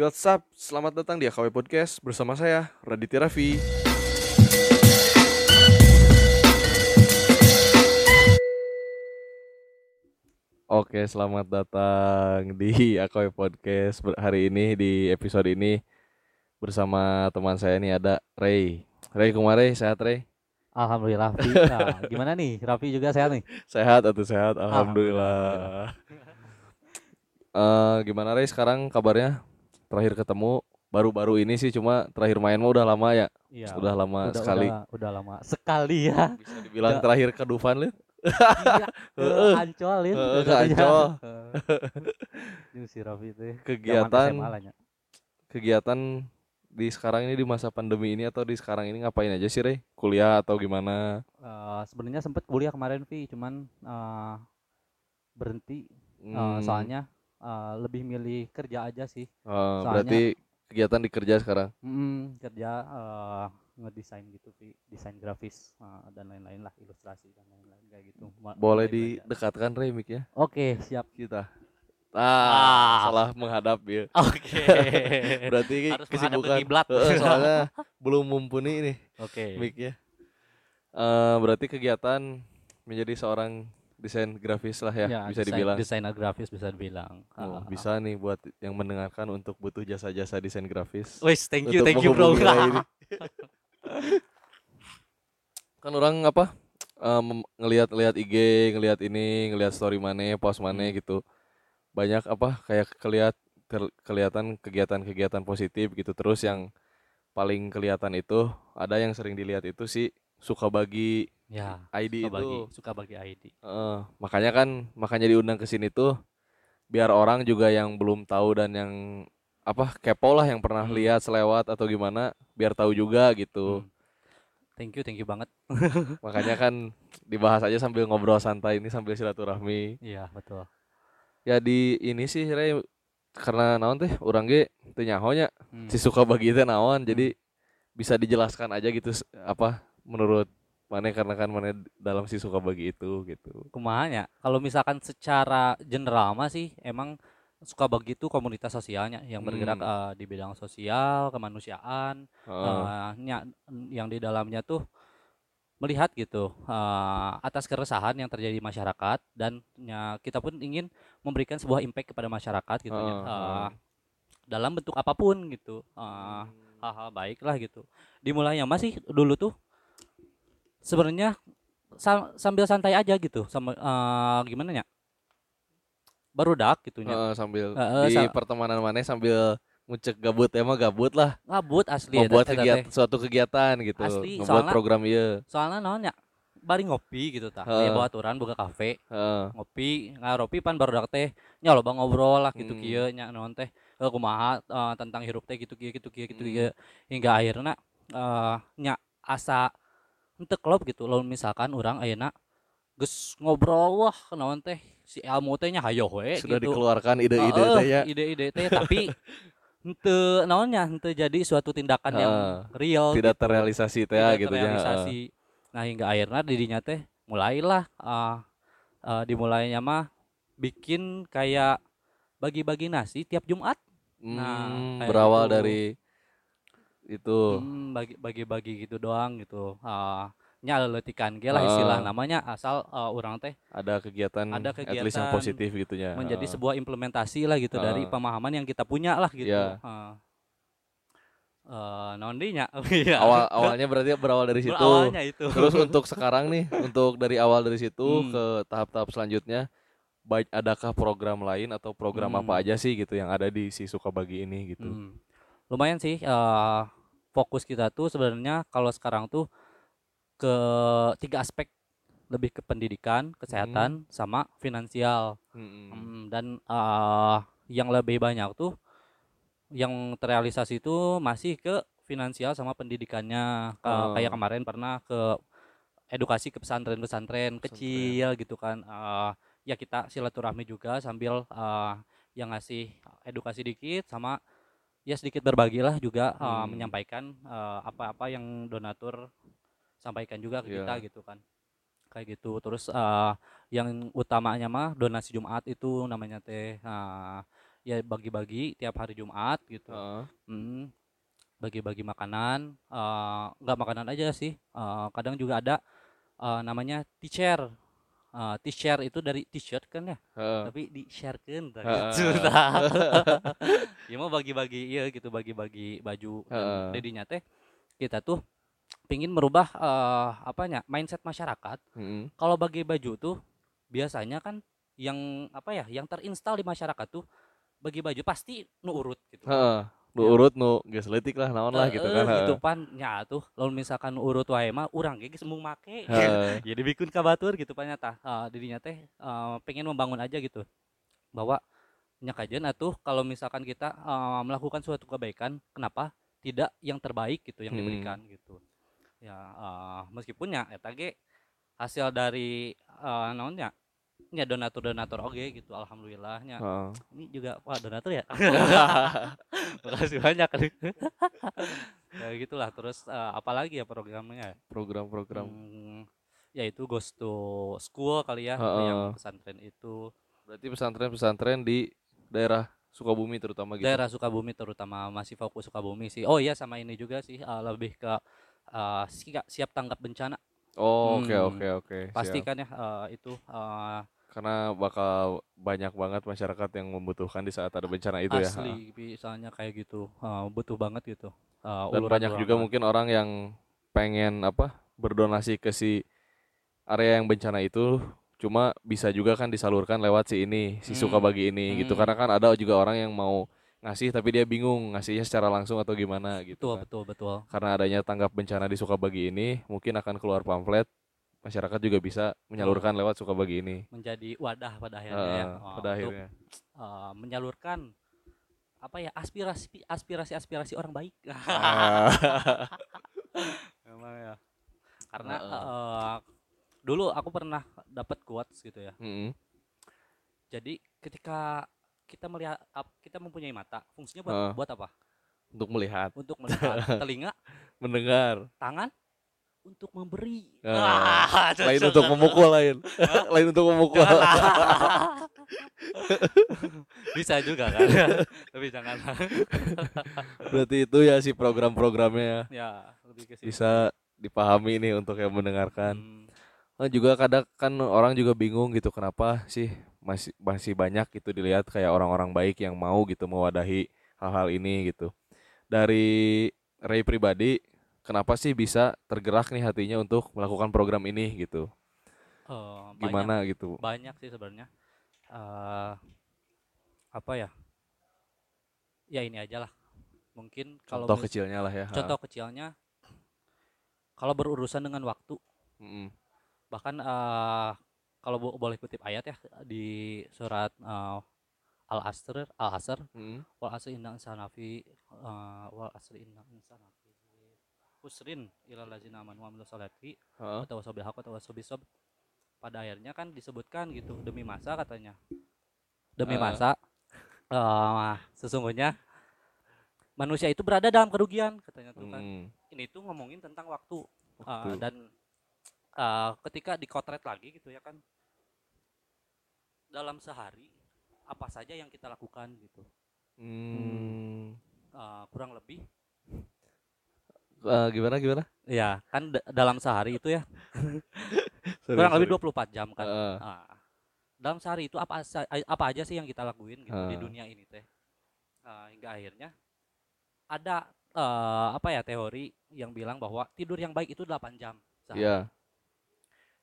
What's up? Selamat datang di AKW Podcast bersama saya, Raditya Raffi. Oke, selamat datang di AKW Podcast hari ini di episode ini bersama teman saya nih ada Ray. Ray kemarin sehat Ray? Alhamdulillah Raffi. Nah, gimana nih? Raffi juga sehat nih? Sehat atau sehat? Alhamdulillah. Eh, gimana Ray sekarang kabarnya? Terakhir ketemu baru-baru ini sih cuma terakhir main mah udah lama ya. Iya. Sudah lama udah, sekali. Udah, udah lama sekali ya. Bisa dibilang Udah. terakhir ke Dufan Lin. iya. Ke. Ancol ke. Ini si Raffi itu. Kegiatan kegiatan di sekarang ini di masa pandemi ini atau di sekarang ini ngapain aja sih Ray? Kuliah atau gimana? Eh, sebenarnya sempet kuliah kemarin Vi, cuman eh, berhenti Eh, Hmm, soalnya eh, lebih milih kerja aja sih. eh, soalnya- berarti kegiatan dikerja sekarang. Mm, kerja eh, ngedesain gitu Vi, desain grafis eh, dan lain-lain lah, ilustrasi dan lain-lain kayak gitu. Ma- Boleh didekatkan Ray mic ya Oke, siap. kita. Ah. Ah, salah menghadap ya. Oke. Berarti Harus kesibukan. kiblat. Soalnya belum mumpuni nih Oke. mic-nya. Eh, berarti kegiatan menjadi seorang desain grafis lah ya, Ya, bisa desain- dibilang. desainer grafis bisa dibilang. Oh, Ah. bisa nih buat yang mendengarkan untuk butuh jasa-jasa desain grafis. Wes, thank you, thank you bro. kan orang apa em, ngelihat-ngelihat IG, ngelihat ini, ngelihat story mana, post mana Hmm. gitu. Banyak apa kayak kelihat kelihatan kegiatan-kegiatan positif gitu. Terus yang paling kelihatan itu ada yang sering dilihat itu sih suka bagi ya, ID suka itu. bagi, suka bagi ID. Heeh, makanya kan makanya diundang ke sini tuh biar orang juga yang belum tahu dan yang apa kepo lah yang pernah Hmm. lihat selewat atau gimana biar tahu juga gitu. Hmm. Thank you, thank you banget. Makanya kan dibahas aja sambil ngobrol santai ini sambil silaturahmi. Iya, betul. Ya di ini sih Ray, karena naon teh urang ge teu nyaho nya Hmm. si suka bagi teh naon jadi bisa dijelaskan aja gitu apa menurut mana karena kan mana dalam si suka bagi itu gitu. Kumaha nya? Kalau misalkan secara general mah sih emang suka bagi itu komunitas sosialnya yang bergerak Hmm. eh, di bidang sosial, kemanusiaan, eh, nya- yang di dalamnya tuh melihat gitu eh, atas keresahan yang terjadi di masyarakat dan ya, kita pun ingin memberikan sebuah impact kepada masyarakat gitu ya Heeh, eh, heeh. dalam bentuk apa pun gitu eh, hal-hal baik lah gitu dimulainya masih dulu tuh sebenarnya sa- sambil santai aja gitu sama eh, gimana ya baru dak gitu nya. Heeh, sambil Heeh, di sa- pertemanan mana sambil ngucek gabut emang gabut lah. Ngabut asli membuat eta- eta kegiatan suatu kegiatan gitu Asli, membuat soalnya- program iya. soalnya naon ya bari ngopi gitu tah Heeh. ya bawa aturan buka kafe. Heeh. ngopi ngaropi pan baru dak teh nya loba ngobrol lah gitu Hmm. kieu nya naon teh. Eh, kumaha eh, tentang hirup teh gitu kieu gitu kieu gitu Hmm. kieu. Hingga akhirnya eh nya asa henteu klop gitu lamun misalkan orang ayeuna geus ngobrol wah naon teh si ilmu teh nya hayo we sudah gitu. dikeluarkan ide-ide teh ya ide-ide teh tapi henteu naonnya henteu jadi suatu tindakan yang Heeh. real tidak gitu terrealisasi teh ya gitu ya terrealisasi. Nah hingga akhirnya dirinya teh mulailah ah, ah, dimulainya mah bikin kayak bagi-bagi nasi tiap Jumat. Hmm, Nah, berawal gitu. dari itu Hmm, bagi bagi-bagi gitu doang gitu. Ah, nya leletikan ge lah Ah. istilah namanya asal ah, orang teh ada kegiatan Ada at least yang kegiatan positif gitu ya menjadi Heeh. sebuah implementasi lah gitu dari Ah. pemahaman yang kita punya lah gitu. Iya. Ah. Eh, naon deui nya? Iya. awal awalnya berarti berawal dari situ itu. terus untuk sekarang nih untuk dari awal dari situ Hmm. ke tahap-tahap selanjutnya baik adakah program lain atau program apa Hmm. aja sih gitu yang ada di si suka bagi ini gitu Hmm. Lumayan sih eh, fokus kita tuh sebenarnya kalau sekarang tuh ke tiga aspek lebih ke pendidikan, kesehatan, sama finansial. Mm-mm. Hmm, dan eh, yang lebih banyak tuh yang terrealisasi itu masih ke finansial sama pendidikannya. Ka- Oh. Kayak kemarin pernah ke edukasi ke pesantren-pesantren kecil gitu kan. Eh, ya kita silaturahmi juga sambil eh, yang ngasih edukasi dikit sama ya sedikit berbagilah juga eh, Hmm. menyampaikan eh, apa-apa yang donatur sampaikan juga ke Iya. kita gitu kan kayak gitu terus eh, yang utamanya mah donasi Jumat itu namanya teh nah, ya bagi-bagi tiap hari Jumat gitu Heeh. Hmm, bagi-bagi makanan nggak makanan aja sih Eh, kadang juga ada eh, namanya t-shirt Eh, t-shirt itu dari t-shirt kan ya Heeh. tapi di sharekan Heeh. ya mau bagi-bagi iya gitu bagi-bagi baju dedinya teh kita tuh pingin merubah eh, apanya mindset masyarakat Mm-mm. kalau bagi baju tuh biasanya kan yang apa ya yang terinstal di masyarakat tuh bagi baju pasti nu urut gitu Heeh. Nu Ya. urut nu geus leutik lah naon lah gitu kan. gitu heeh. pan nya tuh lalu misalkan urut wae mah urang ge geus mung make Heeh. jadi bikin kabatur gitu pan nyata dirinya teh eh, pengen membangun aja gitu bahwa nyakajeun atuh kalau misalkan kita eh, melakukan suatu kebaikan kenapa tidak yang terbaik gitu yang Hmm. diberikan gitu ya eh, meskipun ya eta ge hasil dari eh, naonnya nya donatur donatur oge gitu alhamdulillahnya Heeh. ini juga wah donatur ya makasih banyak ya gitulah terus eh, apalagi ya programnya Program-program. Hmm, yaitu Ghost to School kali ya Heeh. yang pesantren itu Berarti pesantren-pesantren di daerah Sukabumi terutama gitu. daerah Sukabumi terutama masih fokus Sukabumi sih oh iya sama ini juga sih eh, lebih ke eh, siap, siap tanggap bencana Oh, oke Hmm. oke oke. pasti siap. kan ya eh, itu eh, Karena bakal banyak banget masyarakat yang membutuhkan di saat ada bencana itu ya. asli misalnya kayak gitu eh, butuh banget gitu Eh, Dan banyak juga mungkin orang yang pengen apa berdonasi ke si area yang bencana itu cuma bisa juga kan disalurkan lewat si ini si Hmm. suka bagi ini gitu Hmm. karena kan ada juga orang yang mau ngasih tapi dia bingung ngasihnya secara langsung atau gimana gitu betul kan. betul betul karena adanya tanggap bencana di Sukabagi ini mungkin akan keluar pamflet masyarakat juga bisa menyalurkan lewat Sukabagi ini menjadi wadah pada akhirnya ya Heeh, eh, pada untuk, akhirnya eh, menyalurkan apa ya aspirasi aspirasi aspirasi orang baik Memang ya. Karena Heeh. eh, dulu aku pernah dapat quotes gitu ya. mm-mm. Jadi ketika kita melihat kita mempunyai mata, fungsinya buat Heeh. buat apa? untuk melihat Untuk melihat, telinga, mendengar tangan untuk memberi. Ah, Wah, lain untuk memukul lain lain untuk memukul. Bisa juga kan. Tapi jangan. berarti itu ya si program-programnya ya. ya, lebih ke situ. bisa dipahami nih untuk yang mendengarkan Hmm, Nah, juga kadang kan orang juga bingung gitu kenapa sih masih masih banyak gitu dilihat kayak orang-orang baik yang mau gitu mewadahi hal-hal ini gitu dari Ray pribadi kenapa sih bisa tergerak nih hatinya untuk melakukan program ini gitu? Banyak- gimana gitu? banyak sih sebenarnya. Eh apa ya? Ya ini aja lah. Mungkin kalau contoh mis- kecilnya lah ya contoh kecilnya kalau berurusan dengan waktu. Mm-mm. bahkan eh kalau bo- boleh kutip ayat ya di surat eh, al asr al asr Mm-mm. wal asr inna insana fi eh, wal asr inna insana fi husrin ilal ladzina amanu wa Heeh. atau wasobil hak atau wasobil sob pada akhirnya kan disebutkan gitu demi masa katanya demi Ah. masa eh, sesungguhnya manusia itu berada dalam kerugian katanya tuh kan Mm-mm. ini tuh ngomongin tentang waktu eh, Waktu. dan eh, ketika dikotret lagi gitu ya kan dalam sehari apa saja yang kita lakukan gitu Hmm. Eh, kurang lebih Eh, gimana gimana ya kan da- dalam sehari itu ya Sorry, kurang lebih sorry. 24 jam kan Heeh. Nah, dalam sehari itu apa apa aja sih yang kita lakuin gitu di Ah. dunia ini teh Nah, hingga akhirnya ada eh, apa ya teori yang bilang bahwa tidur yang baik itu 8 jam sehari. Iya.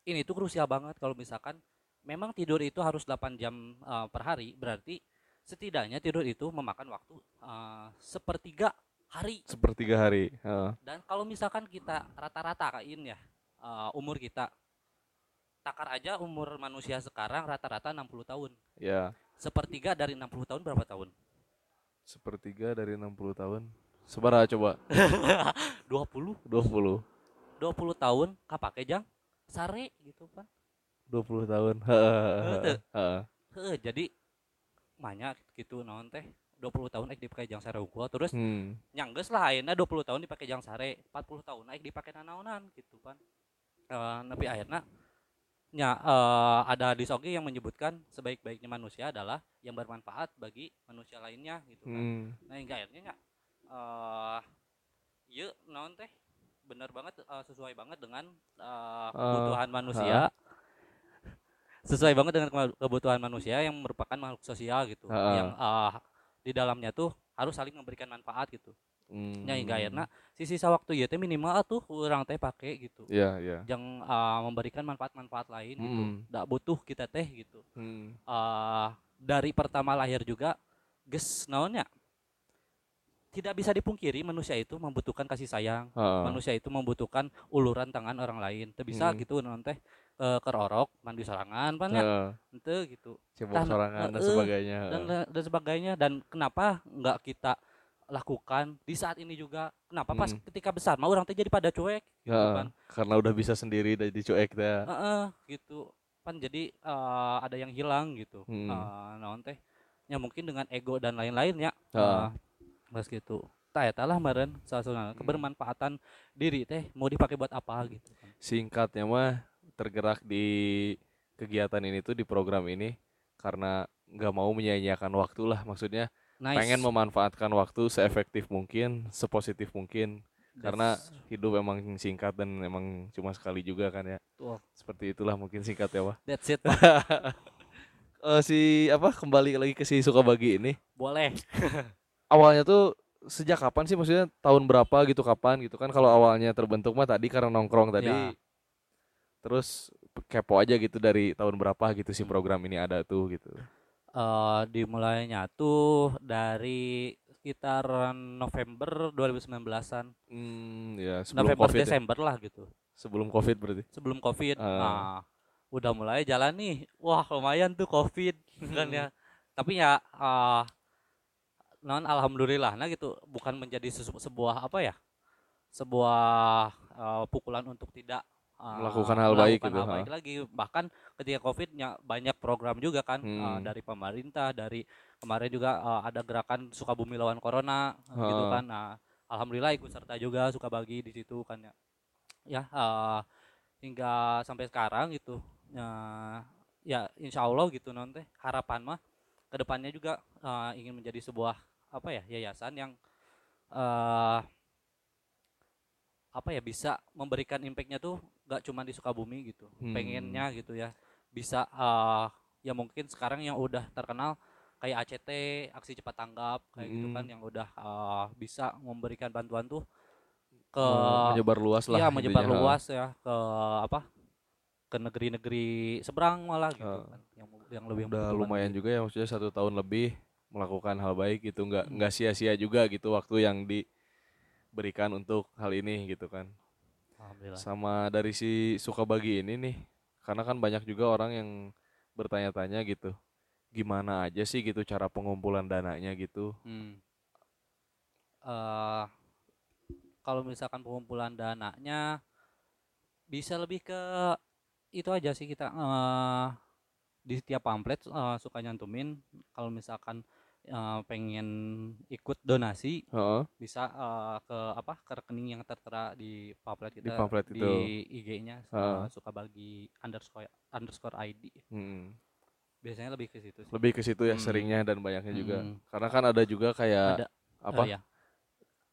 ini tuh krusial banget kalau misalkan memang tidur itu harus 8 jam eh, per hari berarti setidaknya tidur itu memakan waktu eh, sepertiga hari. Sepertiga hari Heeh. dan kalau misalkan kita rata-rata kain ya eh, umur kita takar aja umur manusia sekarang rata-rata 60 tahun. Ya. Sepertiga dari 60 tahun berapa tahun? Sepertiga dari 60 tahun. Seberapa coba. 20 20 20 tahun kapake jang? Sare gitu kan 20 tahun. Heeh, jadi banyak gitu naon teh 20 tahun ek dipakai jang sare unggul terus Hmm. nyangges lah ayeuna 20 tahun dipakai jang sare 40 tahun naik dipakai nanaonan gitu kan Eh, tapi akhirnya ya eh, ada hadis oge yang menyebutkan sebaik-baiknya manusia adalah yang bermanfaat bagi manusia lainnya gitu kan. Hmm. Nah, hingga akhirnya nya eh ieu naon teh bener banget eh, sesuai banget dengan eh, kebutuhan manusia. Sesuai banget dengan kebutuhan manusia yang merupakan makhluk sosial gitu. Ha. Yang eh, di dalamnya tuh harus saling memberikan manfaat gitu. Hmm. Nya hingga akhirnya sisi waktu ya teh minimal tuh orang teh pakai gitu. Iya, iya. Yang eh, memberikan manfaat-manfaat lain gitu. Hmm. Nggak butuh kita teh gitu. Hmm. eh dari pertama lahir juga ges naonnya tidak bisa dipungkiri manusia itu membutuhkan kasih sayang Ha. manusia itu membutuhkan uluran tangan orang lain teu bisa Hmm. gitu naon teh eh, kerorok mandi sorangan pan ya Heeh. Henteu gitu Cebok Tan- sorangan dan heeh. sebagainya. dan heeh. dan sebagainya dan kenapa nggak kita lakukan di saat ini juga kenapa pas Hmm. ketika besar mah orang teh jadi pada cuek gitu kan Karena udah bisa sendiri dari dicuek teh. Heeh, gitu pan jadi eh, ada yang hilang gitu Hmm. Eh, naon teh ya mungkin dengan ego dan lain-lain ya Heeh. mas gitu tak eta lah meren salah kebermanfaatan diri teh mau dipakai buat apa gitu kan Singkatnya mah tergerak di kegiatan ini tuh di program ini karena nggak mau menyia-nyiakan waktu lah. Maksudnya nice. pengen memanfaatkan waktu seefektif mungkin sepositif mungkin karena That's- hidup emang singkat dan emang cuma sekali juga kan ya. Tuh. seperti itulah mungkin singkat ya wah that's it Eh, si apa kembali lagi ke si Sukabagi ini. Boleh. Awalnya tuh sejak kapan sih? Maksudnya tahun berapa gitu kapan gitu kan? Kalau awalnya terbentuk mah tadi karena nongkrong tadi Ya. Terus kepo aja gitu dari tahun berapa gitu si Hmm. program ini ada tuh gitu. Eh, dimulainya tuh dari sekitar November 2019an hmm ya sebelum November covid ya? Desember lah gitu. Sebelum covid berarti? Sebelum covid. Ah. nah udah mulai jalan nih. Wah lumayan tuh covid kan ya. Tapi ya ah, non alhamdulillah. Nah gitu. Bukan menjadi sesu- sebuah apa ya? Sebuah ah, pukulan untuk tidak ah, Melakukan hal baik melakukan gitu, hal ha. baik lagi bahkan ketika covidnya banyak program juga kan Hmm. dari pemerintah dari kemarin juga ah, ada gerakan Sukabumi lawan corona gitu Ha. kan nah alhamdulillah ikut serta juga suka bagi di situ kan ya ya ah, hingga sampai sekarang gitu ya, ya insya Allah gitu non teh harapan mah ke depannya juga ah, ingin menjadi sebuah apa ya yayasan yang eh apa ya bisa memberikan impactnya tuh gak cuma di Sukabumi gitu Hmm. pengennya gitu ya bisa eh ya mungkin sekarang yang udah terkenal kayak ACT aksi cepat tanggap kayak gitu kan Hmm. yang udah eh, bisa memberikan bantuan tuh ke Oh, menyebar luas lah Iya menyebar intinya, luas ya ke apa ke negeri-negeri seberang malah gitu Ah. kan yang yang lebih udah lumayan gitu. juga ya maksudnya satu tahun lebih melakukan hal baik gitu nggak Hmm. nggak sia-sia juga gitu waktu yang diberikan untuk hal ini gitu kan Alhamdulillah. sama dari si Sukabagi ini nih karena kan banyak juga orang yang bertanya-tanya gitu gimana aja sih gitu cara pengumpulan dananya gitu Hmm. Eh, kalau misalkan pengumpulan dananya bisa lebih ke itu aja sih kita eh, di setiap pamflet eh, suka nyantumin kalau misalkan eh, pengen ikut donasi Heeh. bisa eh, ke apa ke rekening yang tertera di pamflet kita Di pamflet di itu. IG-nya Heeh. suka bagi underscore underscore ID Mm. biasanya lebih ke situ sih. lebih ke situ ya Hmm. seringnya dan banyaknya juga Hmm. karena kan ada juga kayak ada apa eh, ya.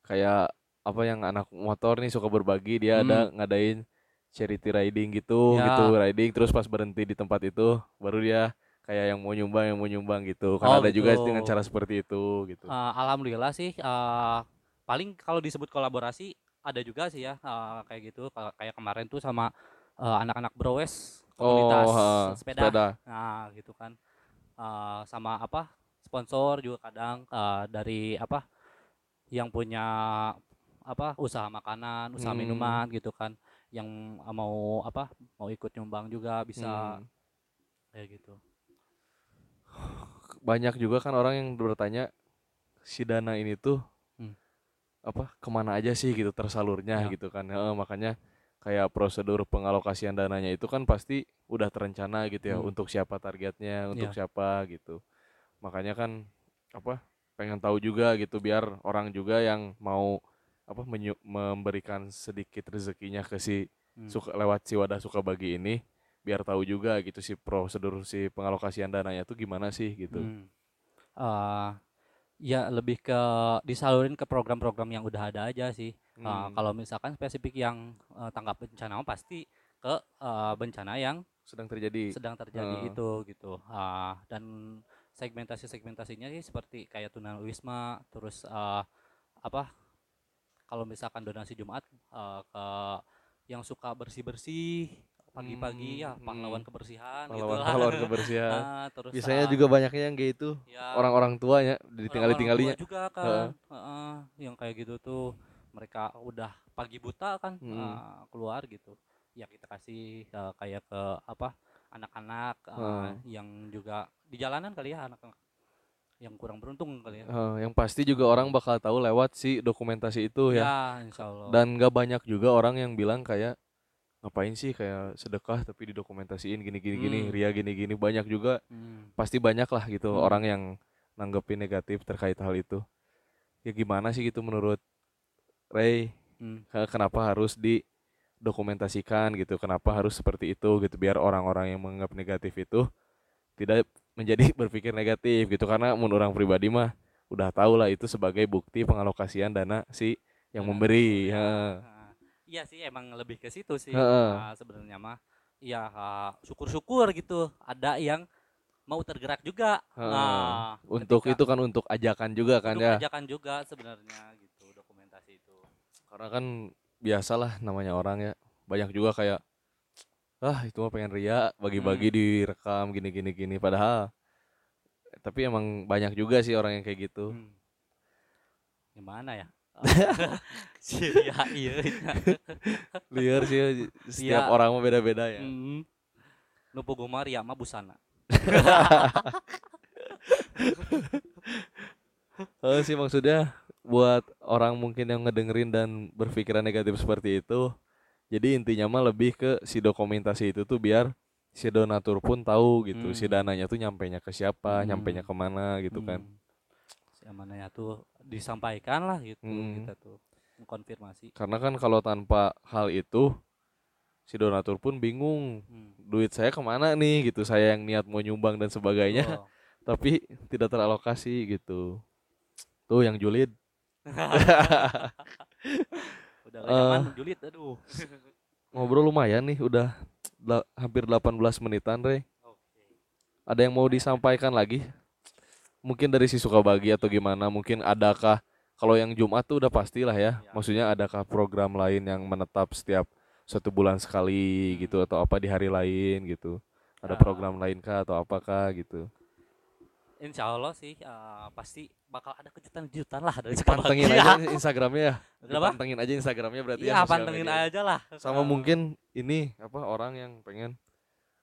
kayak apa yang anak motor nih suka berbagi dia ada ngadain charity riding gitu Hmm. Ya. gitu riding terus pas berhenti di tempat itu baru dia kayak yang mau nyumbang yang mau nyumbang gitu kan Oh, ada juga gitu. dengan cara seperti itu gitu Eh, alhamdulillah sih eh, paling kalau disebut kolaborasi ada juga sih ya eh, kayak gitu kayak kemarin tuh sama eh, anak-anak Browes komunitas ha, sepeda. nah gitu kan Eh, sama apa sponsor juga kadang eh, dari apa yang punya apa usaha makanan usaha Hmm. minuman gitu kan yang mau apa mau ikut nyumbang juga bisa Hmm. kayak gitu banyak juga kan orang yang bertanya si dana ini tuh Hmm. apa ke mana aja sih gitu tersalurnya Ya. gitu kan Heeh, makanya kayak prosedur pengalokasian dananya itu kan pasti udah terencana gitu ya Hmm. untuk siapa targetnya untuk Ya. siapa gitu makanya kan apa pengen tahu juga gitu biar orang juga yang mau apa memberikan sedikit rezekinya ke si Hmm. suka lewat si wadah suka bagi ini biar tahu juga gitu si prosedur si pengalokasian dananya tuh gimana sih gitu. Hmm. Eh, ya lebih ke disalurin ke program-program yang udah ada aja sih. Eh, Hmm, kalau misalkan spesifik yang eh, tanggap bencana pasti ke eh, bencana yang sedang terjadi. sedang terjadi Heeh. itu gitu. Ah, dan segmentasi-segmentasinya sih seperti kayak tunawisma, terus eh, apa? Kalau misalkan donasi Jumat eh, ke yang suka bersih-bersih pagi-pagi ya Hmm, pahlawan hmm. kebersihan gitu Pahlawan lah. pahlawan kebersihan. Ah, terus Biasanya ah, juga banyaknya yang kayak itu ya, orang-orang tuanya orang-orang ditinggali-tinggalinya. tua juga kan Heeh. Heeh, yang kayak gitu tuh mereka udah pagi buta kan Hmm. eh, keluar gitu ya kita kasih eh, kayak ke apa anak-anak eh, Heeh. yang juga di jalanan kali ya anak yang kurang beruntung kali ya Eh, yang pasti juga orang bakal tahu lewat si dokumentasi itu ya. ya insya Allah Dan gak banyak juga orang yang bilang kayak ngapain sih kayak sedekah tapi didokumentasiin gini gini gini Hmm. ria gini gini. Banyak juga Hmm, pasti banyak lah gitu Hmm. orang yang nanggepin negatif terkait hal itu. Ya gimana sih gitu menurut Ray? Hmm, Ke- kenapa harus didokumentasikan gitu? Kenapa harus seperti itu gitu? Biar orang-orang yang menganggap negatif itu tidak menjadi berpikir negatif gitu. Karena menurut orang pribadi mah udah tahu lah itu sebagai bukti pengalokasian dana si yang memberi. ya, heeh. Iya sih emang lebih ke situ sih. Ah, sebenarnya mah ya syukur-syukur gitu ada yang mau tergerak juga. Heeh. Nah, untuk ketika- itu kan untuk ajakan juga kan untuk ya. ajakan juga sebenarnya gitu dokumentasi itu. Karena kan biasalah namanya orang ya. Banyak juga kayak ah itu mah pengen ria bagi-bagi Hmm. direkam gini gini gini padahal tapi emang banyak juga sih orang yang kayak gitu. Hmm. gimana ya Iya, iya. liar sih setiap Iya. orang mah beda-beda ya Hmm. Nu puguma ria mah busana. Oh sih maksudnya buat orang mungkin yang ngedengerin dan berpikiran negatif seperti itu jadi intinya mah lebih ke si dokumentasi itu tuh biar si donatur pun tahu gitu si Hmm. dananya tuh nyampainya ke siapa Hmm. nyampainya ke mana gitu kan Si amanahnya tuh disampaikan lah gitu Hmm. kita tuh mengkonfirmasi. karena kan kalau tanpa hal itu si donatur pun bingung Hmm. duit saya ke mana nih gitu saya yang niat mau nyumbang dan sebagainya Betul. tapi tidak teralokasi gitu tuh yang julid Udah zaman julid aduh. ngobrol lumayan nih udah hampir 18 menitan Rey Oke. ada yang mau disampaikan lagi mungkin dari si Sukabagi atau gimana mungkin adakah kalau yang Jumat tuh udah pastilah ya Ya. maksudnya adakah program lain yang menetap setiap satu bulan sekali Hmm. gitu atau apa di hari lain gitu ada Ya. program lain kah atau apakah gitu Insya Allah sih eh, pasti bakal ada kejutan-kejutan lah dari pantengin aja Instagramnya ya pantengin aja Instagramnya berarti ya Iya, pantengin media. aja lah. sama Eh, mungkin ini apa orang yang pengen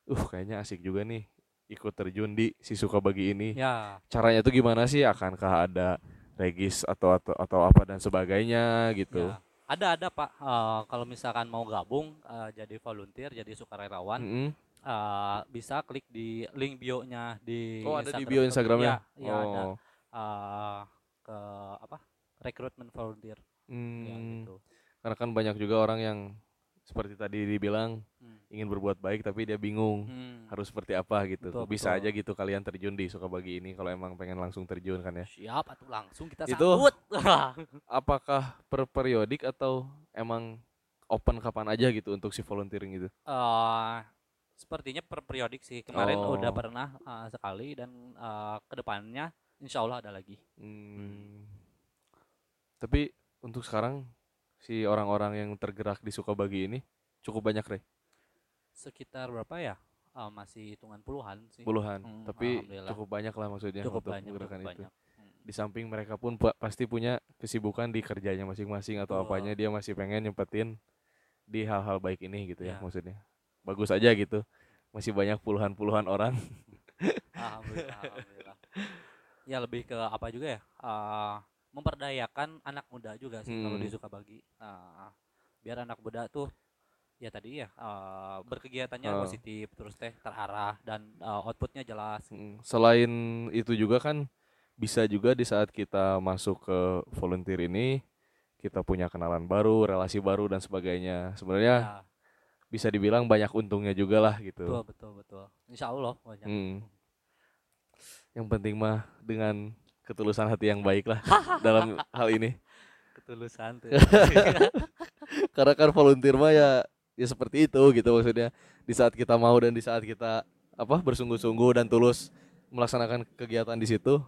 uh kayaknya asik juga nih ikut terjun di si Sukabagi ini Ya, caranya tuh gimana sih akankah ada regis atau atau atau apa dan sebagainya gitu ya. Ada ada Pak. Eh, kalau misalkan mau gabung eh, jadi volunteer, jadi sukarelawan, Mm-mm. eh, bisa klik di link bio-nya di oh ada di bio. Instagramnya iya ada. oh Eh, ke apa? Rekrutmen volunteer ya Hmm, gitu. karena kan banyak juga orang yang seperti tadi dibilang Hmm. Ingin berbuat baik tapi dia bingung Hmm. harus seperti apa gitu Betul, bisa betul. aja gitu kalian terjun di Sukabagi ini kalau emang pengen langsung terjun kan ya Siap atuh langsung kita Itu- sambut. apakah per periodik atau emang open kapan aja gitu untuk si volunteering gitu Eh, sepertinya per periodik sih. Kemarin Oh. udah pernah eh, sekali dan eh, ke depannya insya Allah ada lagi. Hmm. Tapi untuk sekarang si orang-orang yang tergerak di Sukabagi ini cukup banyak Rey, Sekitar berapa ya? Eh, masih hitungan puluhan sih. puluhan. Hmm, Tapi cukup banyak lah maksudnya cukup untuk banyak, gerakan cukup itu. banyak. Hmm. Di samping mereka pun pa- pasti punya kesibukan di kerjanya masing-masing atau Betul. apanya dia masih pengen nyempetin di hal-hal baik ini gitu ya, Ya. maksudnya. Bagus aja gitu. Masih banyak puluhan-puluhan orang. Alhamdulillah, alhamdulillah. Ya lebih ke apa juga ya? eh, memperdayakan anak muda juga sih kalau Hmm. di Sukabagi. Eh, biar anak muda tuh ya tadi ya eh, berkegiatannya Oh. positif terus teh terarah dan eh, outputnya jelas. Mm, Selain itu juga kan bisa juga di saat kita masuk ke volunteer ini kita punya kenalan baru, relasi baru dan sebagainya. Sebenarnya Ya, bisa dibilang banyak untungnya juga lah gitu betul betul betul insya Allah banyak Hmm. yang penting mah dengan ketulusan hati yang baik lah dalam hal ini ketulusan tuh karena kan volunteer mah ya ya seperti itu gitu maksudnya. Di saat kita mau dan di saat kita apa bersungguh-sungguh dan tulus melaksanakan kegiatan di situ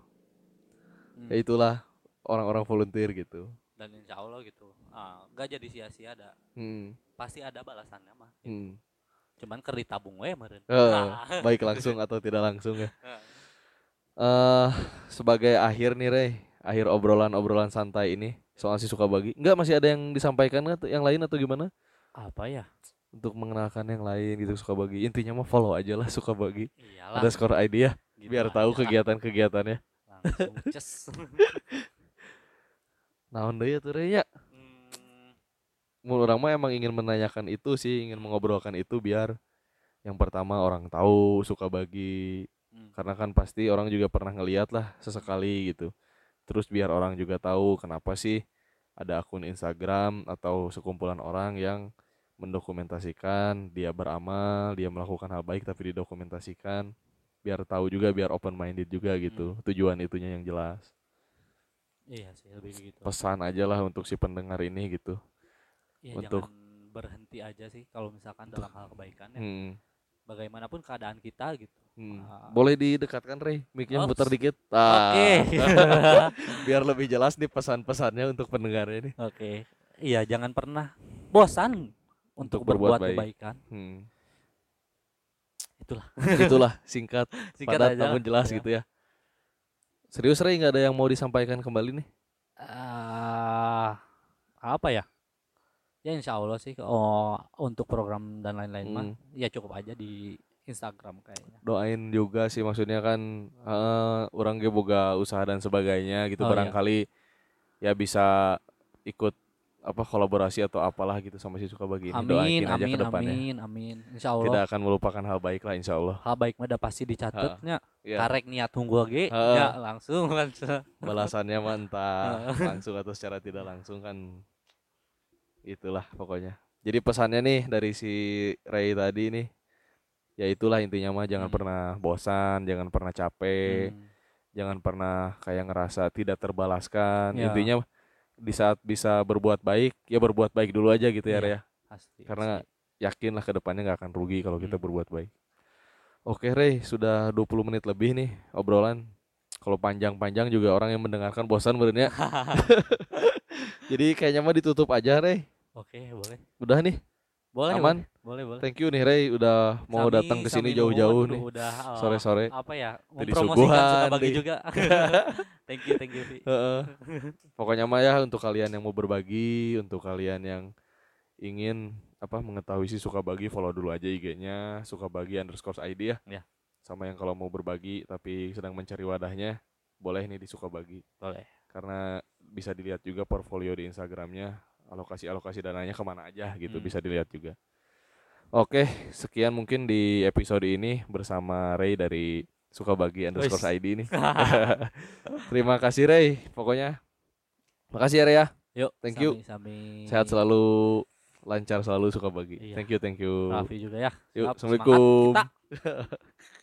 Hmm. ya itulah orang-orang volunteer gitu. Dan insya Allah gitu. Ah, nggak jadi sia-sia ada. Hmm. pasti ada balasannya mah Hmm. cuman ker ditabung we meureun. Eh, Nah. baik langsung atau tidak langsung ya. Eh sebagai akhir nih Rey akhir obrolan-obrolan santai ini soal si suka bagi nggak masih ada yang disampaikan nggak yang lain atau gimana apa ya? Untuk mengenalkan yang lain gitu suka bagi. Intinya mah follow aja lah suka bagi. Iyalah. Ada skor ID ya gitu biar tahu lah. kegiatan-kegiatannya langsung ces. Naon deui atuh Rey nya Hmm, orang mah emang ingin menanyakan itu sih ingin mengobrolkan itu biar yang pertama orang tahu suka bagi. Hmm. karena kan pasti orang juga pernah ngeliat lah sesekali gitu. Terus biar orang juga tahu kenapa sih ada akun Instagram atau sekumpulan orang yang mendokumentasikan dia beramal dia melakukan hal baik tapi didokumentasikan biar tahu juga biar open minded juga gitu. Tujuan itunya yang jelas. Iya sih lebih gitu. Pesan aja lah untuk si pendengar ini gitu. Iya, untuk- jangan berhenti aja sih kalau misalkan dalam hal kebaikan ya. Hmm, bagaimanapun keadaan kita gitu. Hmm. Ah. boleh didekatkan Rey? Mic-nya Oh, putar s- dikit? oke. Ah. biar lebih jelas nih pesan-pesannya untuk pendengarnya nih oke. Iya jangan pernah bosan Untuk untuk, berbuat berbuat, baik. kebaikan hmm. itulah itulah singkat Singkat padat aja namun jelas Iya. gitu ya serius Rey nggak ada yang mau disampaikan kembali nih Ah, apa ya ya insya Allah sih oh untuk program dan lain-lain mah Hmm. ya cukup aja di Instagram kayaknya doain juga sih maksudnya kan eh, orang ge boga usaha dan sebagainya gitu Oh, iya. barangkali ya bisa ikut apa kolaborasi atau apalah gitu sama si suka bagi amin doain aja amin ke depannya. amin amin. Insya Allah. Tidak akan melupakan hal baik lah insya Allah. Hal baik mah udah pasti dicatatnya ya, karek niat unggul ge Heeh. ya langsung langsung. Balasannya mantap langsung atau secara tidak langsung kan itulah pokoknya. Jadi pesannya nih dari si Ray tadi nih ya itulah intinya mah jangan Hmm. pernah bosan jangan pernah capek Hmm. jangan pernah kayak ngerasa tidak terbalaskan. Ya. intinya di saat bisa berbuat baik ya berbuat baik dulu aja gitu ya ya pasti karena yakinlah ke depannya nggak akan rugi kalau kita Hmm. berbuat baik. Oke Ray sudah 20 menit lebih nih obrolan. Kalau panjang-panjang juga orang yang mendengarkan bosan ya. jadi kayaknya mah ditutup aja Ray oke boleh. Udah nih? Boleh aman? boleh boleh thank you nih Ray udah mau Sami- datang ke sini jauh-jauh nih udah eh, sore-sore apa ya mempromosikan suka bagi juga thank you thank you. Heeh. Pokoknya mah ya untuk kalian yang mau berbagi, untuk kalian yang ingin apa mengetahui si suka bagi follow dulu aja IG-nya suka bagi underscore ID ya. Ya. Sama yang kalau mau berbagi tapi sedang mencari wadahnya boleh nih di suka bagi boleh karena bisa dilihat juga portfolio di Instagramnya alokasi alokasi dananya ke mana aja gitu Hmm. bisa dilihat juga. Oke sekian mungkin di episode ini bersama Ray dari suka bagi underscore ID ini. Terima kasih Ray pokoknya. Makasih ya Ray ya. yuk Thank you. sami. Sehat selalu, lancar selalu suka bagi. Iya. Thank you, thank you. Raffi juga ya Yuk, Assalamualaikum.